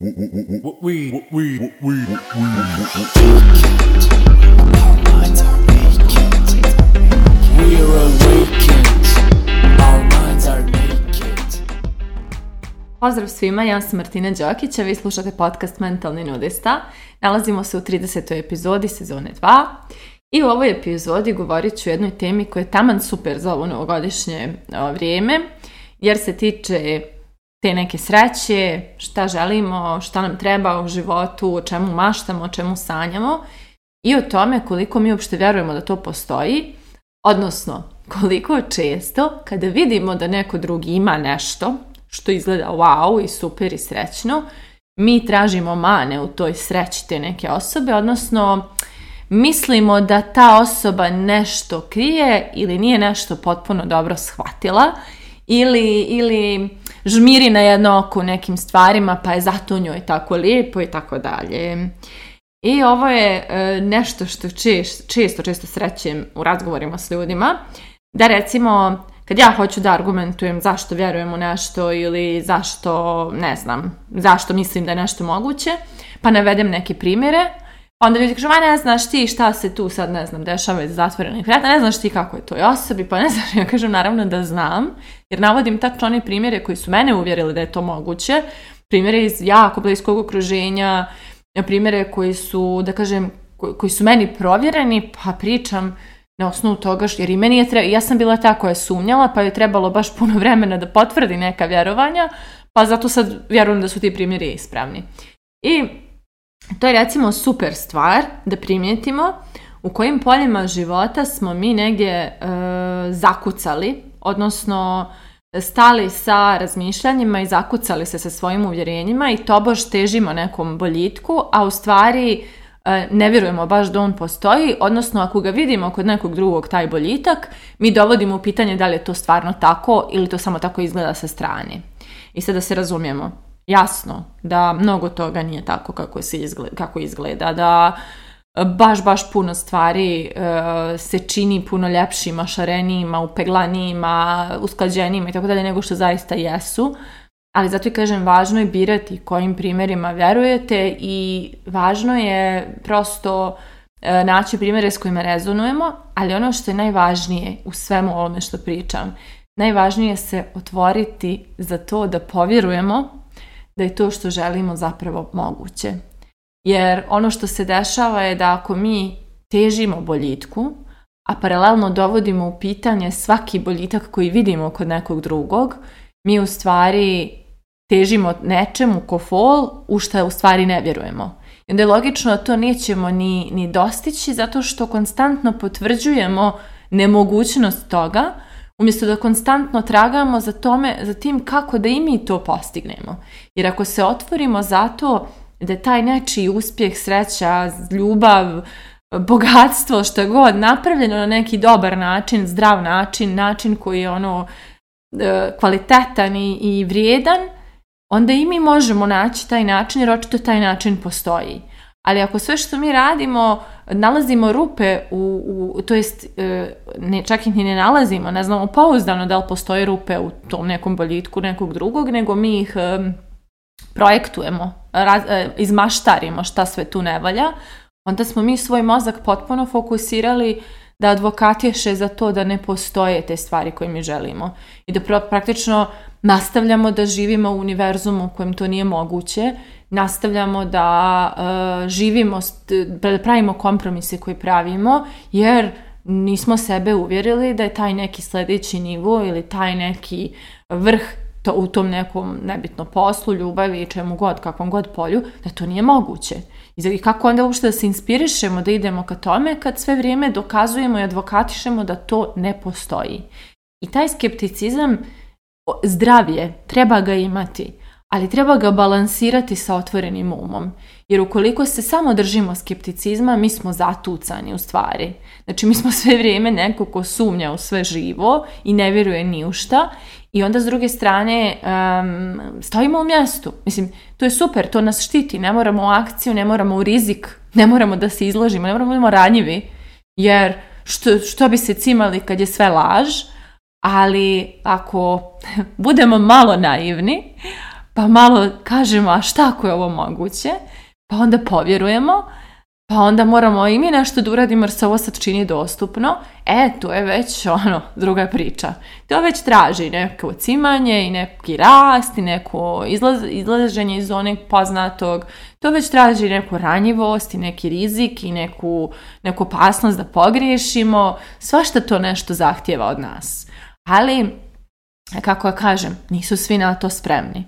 We, Pozdrav svima, ja sam Martina Đokić, a vi slušate podcast Mentalni nudista. Nalazimo se u 30. epizodi sezone 2 i u ovoj epizodi govorit ću o jednoj temi koja je taman super za ovo novogodišnje vrijeme, jer se tiče te neke sreće, šta želimo, šta nam treba u životu, o čemu maštamo, o čemu sanjamo i o tome koliko mi uopšte vjerujemo da to postoji, odnosno koliko često kada vidimo da neko drugi ima nešto što izgleda wow i super i srećno, mi tražimo mane u toj sreći te neke osobe, odnosno mislimo da ta osoba nešto krije ili nije nešto potpuno dobro shvatila ili, ili žmiri na jedno oko nekim stvarima pa je zato njoj tako lijepo i tako dalje. I ovo je e, nešto što češ, često, često srećem u razgovorima s ljudima, da recimo kad ja hoću da argumentujem zašto vjerujem u nešto ili zašto, ne znam, zašto mislim da je nešto moguće, pa navedem neke primjere, Onda ljudi kažu, ma ne znaš ti šta se tu sad, ne znam, dešava iz zatvorenih vrata, ne znaš ti kako je toj osobi, pa ne znaš, ja kažem naravno da znam, jer navodim tako one primjere koji su mene uvjerili da je to moguće, primjere iz jako bliskog okruženja, primjere koji su, da kažem, koji su meni provjereni, pa pričam na osnovu toga što, jer i meni je treba, ja sam bila ta koja je sumnjala, pa je trebalo baš puno vremena da potvrdi neka vjerovanja, pa zato sad vjerujem da su ti primjeri ispravni. I to je recimo super stvar da primijetimo u kojim poljima života smo mi negdje e, zakucali, odnosno stali sa razmišljanjima i zakucali se sa svojim uvjerenjima i tobož težimo nekom boljitku, a u stvari e, ne vjerujemo baš da on postoji, odnosno ako ga vidimo kod nekog drugog taj boljitak, mi dovodimo u pitanje da li je to stvarno tako ili to samo tako izgleda sa strane. I sad da se razumijemo jasno da mnogo toga nije tako kako, se izgleda, kako izgleda, da e, baš, baš puno stvari e, se čini puno ljepšima, šarenijima, upeglanijima, usklađenijima i tako dalje nego što zaista jesu. Ali zato i kažem, važno je birati kojim primjerima vjerujete i važno je prosto e, naći primjere s kojima rezonujemo, ali ono što je najvažnije u svemu ovome što pričam, najvažnije je se otvoriti za to da povjerujemo da je to što želimo zapravo moguće. Jer ono što se dešava je da ako mi težimo boljitku, a paralelno dovodimo u pitanje svaki boljitak koji vidimo kod nekog drugog, mi u stvari težimo nečemu ko fol u što u stvari ne vjerujemo. I onda je logično da to nećemo ni, ni dostići zato što konstantno potvrđujemo nemogućnost toga, umjesto da konstantno tragamo za tome, za tim kako da i mi to postignemo. Jer ako se otvorimo za to da taj nečiji uspjeh, sreća, ljubav, bogatstvo, što god, napravljeno na neki dobar način, zdrav način, način koji je ono e, kvalitetan i, i vrijedan, onda i mi možemo naći taj način jer očito taj način postoji ali ako sve što mi radimo nalazimo rupe u, to jest e, ne, čak ih ni ne nalazimo, ne znamo pouzdano da li postoje rupe u tom nekom boljitku nekog drugog, nego mi ih e, projektujemo, e, izmaštarimo šta sve tu ne valja, onda smo mi svoj mozak potpuno fokusirali da advokatješe za to da ne postoje te stvari koje mi želimo i da praktično nastavljamo da živimo u univerzumu u kojem to nije moguće, nastavljamo da e, živimo, da pravimo kompromise koje pravimo, jer nismo sebe uvjerili da je taj neki sljedeći nivo ili taj neki vrh to, u tom nekom nebitno poslu, ljubavi i čemu god, kakvom god polju, da to nije moguće. I kako onda uopšte da se inspirišemo da idemo ka tome kad sve vrijeme dokazujemo i advokatišemo da to ne postoji. I taj skepticizam zdravije, treba ga imati, ali treba ga balansirati sa otvorenim umom. Jer ukoliko se samo držimo skepticizma, mi smo zatucani u stvari. Znači mi smo sve vrijeme neko ko sumnja u sve živo i ne vjeruje ni u šta i onda s druge strane um, stojimo u mjestu. Mislim, to je super, to nas štiti, ne moramo u akciju, ne moramo u rizik, ne moramo da se izložimo, ne moramo da budemo ranjivi. Jer što, što bi se cimali kad je sve laž, ali ako budemo malo naivni, pa malo kažemo a šta ako je ovo moguće, pa onda povjerujemo, pa onda moramo i mi nešto da uradimo jer se ovo sad čini dostupno, e, to je već ono, druga priča. To već traži neko ocimanje i neki rast i neko izlaženje iz onog poznatog. To već traži neku ranjivost i neki rizik i neku, neku opasnost da pogriješimo. Svašta to nešto zahtjeva od nas ali kako ja kažem, nisu svi na to spremni.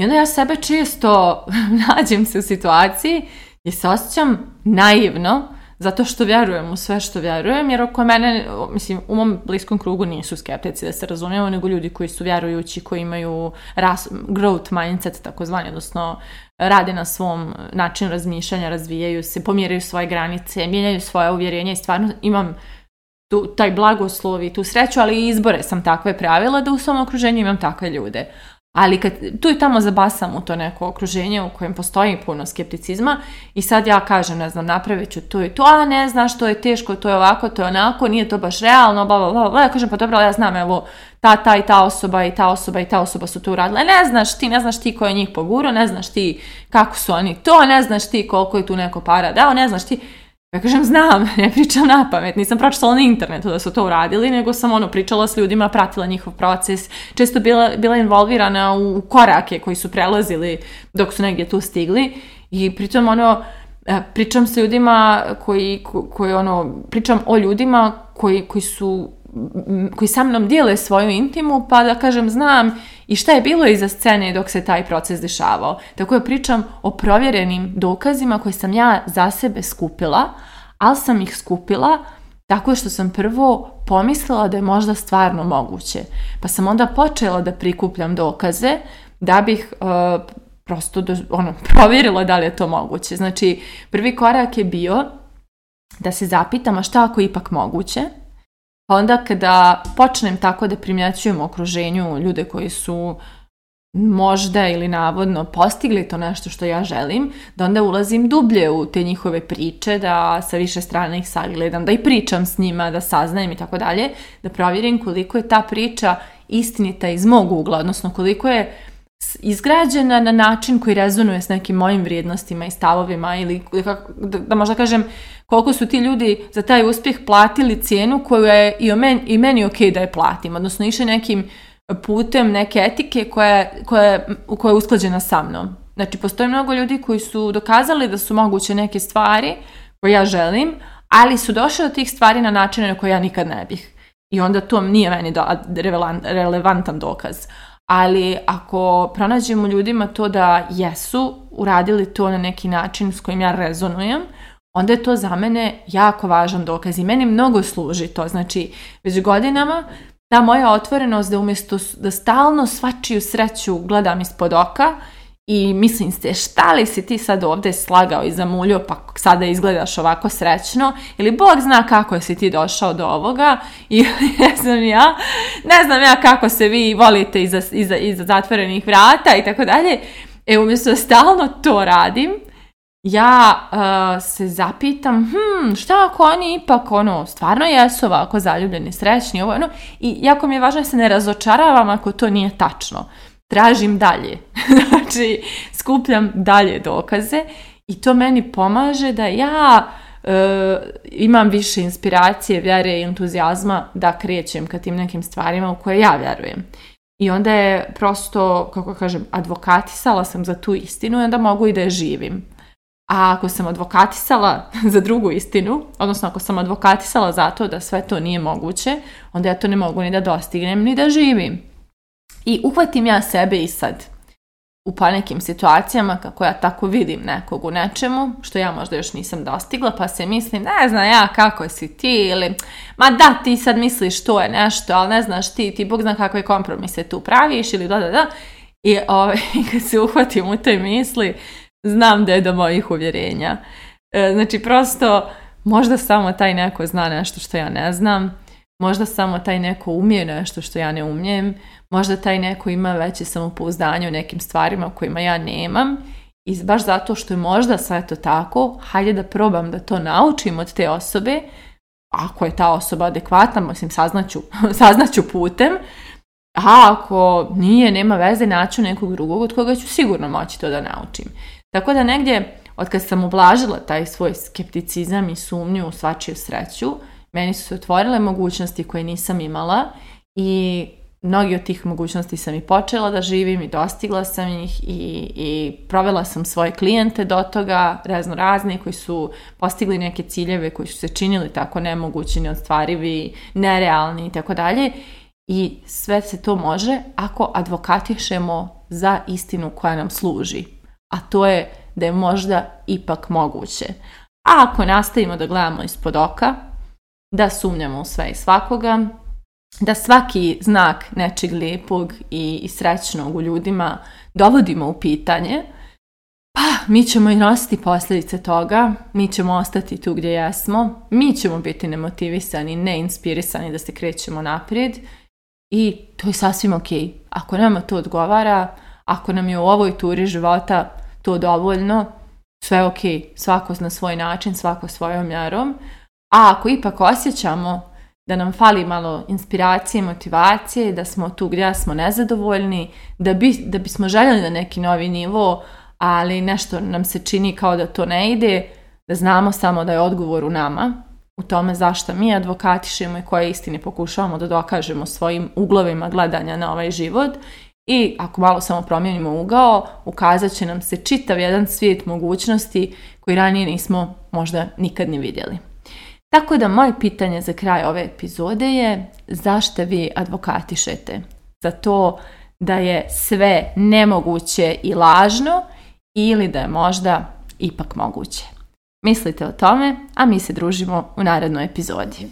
I onda ja sebe često nađem se u situaciji gdje se osjećam naivno zato što vjerujem u sve što vjerujem, jer oko mene, mislim, u mom bliskom krugu nisu skeptici, da se razumijemo, nego ljudi koji su vjerujući, koji imaju ras, growth mindset, takozvani, odnosno rade na svom načinu razmišljanja, razvijaju se, pomjeraju svoje granice, mijenjaju svoje uvjerenja i stvarno imam tu, taj blagoslov i tu sreću, ali i izbore sam takve pravila da u svom okruženju imam takve ljude. Ali kad tu i tamo zabasam u to neko okruženje u kojem postoji puno skepticizma i sad ja kažem, ne znam, napravit ću to i to, a ne znaš, to je teško, to je ovako, to je onako, nije to baš realno, bla, bla, bla, Ja kažem, pa dobro, ja znam, evo, ta, ta i ta osoba i ta osoba i ta osoba su to uradile. Ne znaš ti, ne znaš ti ko je njih poguro, ne znaš ti kako su oni to, ne znaš ti koliko je tu neko para dao, ne znaš ti. Ja kažem, znam, ja pričam na pamet, nisam pročitala na internetu da su to uradili, nego sam ono pričala s ljudima, pratila njihov proces, često bila, bila involvirana u korake koji su prelazili dok su negdje tu stigli i pritom ono, e, pričam s ljudima koji, koji ono, pričam o ljudima koji, koji su koji sa mnom dijele svoju intimu, pa da kažem znam i šta je bilo iza scene dok se taj proces dešavao. Tako je pričam o provjerenim dokazima koje sam ja za sebe skupila, ali sam ih skupila tako što sam prvo pomislila da je možda stvarno moguće. Pa sam onda počela da prikupljam dokaze da bih e, prosto do, ono, provjerila da li je to moguće. Znači, prvi korak je bio da se zapitam a šta ako je ipak moguće, pa onda kada počnem tako da primjećujem u okruženju ljude koji su možda ili navodno postigli to nešto što ja želim, da onda ulazim dublje u te njihove priče, da sa više strane ih sagledam, da i pričam s njima, da saznajem i tako dalje, da provjerim koliko je ta priča istinita iz mog ugla, odnosno koliko je izgrađena na način koji rezonuje s nekim mojim vrijednostima i stavovima ili da, možda kažem koliko su ti ljudi za taj uspjeh platili cijenu koju je i, men, i meni ok da je platim, odnosno išli nekim putem neke etike koja, koja, koja je usklađena sa mnom. Znači, postoji mnogo ljudi koji su dokazali da su moguće neke stvari koje ja želim, ali su došli do tih stvari na način na koji ja nikad ne bih. I onda to nije meni relevantan dokaz ali ako pronađemo ljudima to da jesu uradili to na neki način s kojim ja rezonujem, onda je to za mene jako važan dokaz i meni mnogo služi to. Znači, već godinama ta moja otvorenost da umjesto da stalno svačiju sreću gledam ispod oka i mislim ste šta li si ti sad ovdje slagao i zamuljio pa sada izgledaš ovako srećno ili Bog zna kako si ti došao do ovoga ili ne znam ja, ne znam ja kako se vi volite iza, iza, zatvorenih vrata i tako dalje. E umjesto stalno to radim, ja e, se zapitam, hm, šta ako oni ipak, ono, stvarno jesu ovako zaljubljeni, srećni, ovo, ono, i jako mi je važno da se ne razočaravam ako to nije tačno tražim dalje. znači, skupljam dalje dokaze i to meni pomaže da ja e, imam više inspiracije, vjere i entuzijazma da krećem ka tim nekim stvarima u koje ja vjerujem. I onda je prosto, kako kažem, advokatisala sam za tu istinu i onda mogu i da je živim. A ako sam advokatisala za drugu istinu, odnosno ako sam advokatisala za to da sve to nije moguće, onda ja to ne mogu ni da dostignem ni da živim. I uhvatim ja sebe i sad u pa nekim situacijama kako ja tako vidim nekog u nečemu, što ja možda još nisam dostigla, pa se mislim, ne znam ja kako si ti, ili ma da, ti sad misliš to je nešto, ali ne znaš ti, ti Bog zna kakve kompromise tu praviš, ili da, da, da. I ovaj, kad se uhvatim u toj misli, znam da je do mojih uvjerenja. E, znači, prosto, možda samo taj neko zna nešto što ja ne znam, Možda samo taj neko umije nešto što ja ne umijem, možda taj neko ima veće samopouzdanje u nekim stvarima kojima ja nemam i baš zato što je možda sve to tako, hajde da probam da to naučim od te osobe, ako je ta osoba adekvatna, mislim saznaću, saznaću putem, a ako nije, nema veze, naću nekog drugog od koga ću sigurno moći to da naučim. Tako da negdje, od kad sam oblažila taj svoj skepticizam i sumnju u svačiju sreću, meni su se otvorile mogućnosti koje nisam imala i mnogi od tih mogućnosti sam i počela da živim i dostigla sam ih i, i provela sam svoje klijente do toga, razno razne koji su postigli neke ciljeve koji su se činili tako nemogući, neostvarivi, nerealni i tako dalje. I sve se to može ako advokatišemo za istinu koja nam služi. A to je da je možda ipak moguće. A ako nastavimo da gledamo ispod oka, da sumnjamo u sve i svakoga, da svaki znak nečeg lijepog i, srećnog u ljudima dovodimo u pitanje, pa mi ćemo i nositi posljedice toga, mi ćemo ostati tu gdje jesmo, mi ćemo biti nemotivisani, neinspirisani da se krećemo naprijed i to je sasvim ok. Ako nama to odgovara, ako nam je u ovoj turi života to dovoljno, sve ok, svako na svoj način, svako svojom mjerom, a ako ipak osjećamo da nam fali malo inspiracije, motivacije, da smo tu gdje smo nezadovoljni, da, bi, da bismo željeli na neki novi nivo, ali nešto nam se čini kao da to ne ide, da znamo samo da je odgovor u nama, u tome zašto mi advokatišemo i koje istine pokušavamo da dokažemo svojim uglovima gledanja na ovaj život i ako malo samo promijenimo ugao, ukazat će nam se čitav jedan svijet mogućnosti koji ranije nismo možda nikad ni vidjeli. Tako da moje pitanje za kraj ove epizode je zašto vi advokatišete za to da je sve nemoguće i lažno ili da je možda ipak moguće. Mislite o tome, a mi se družimo u narednoj epizodi.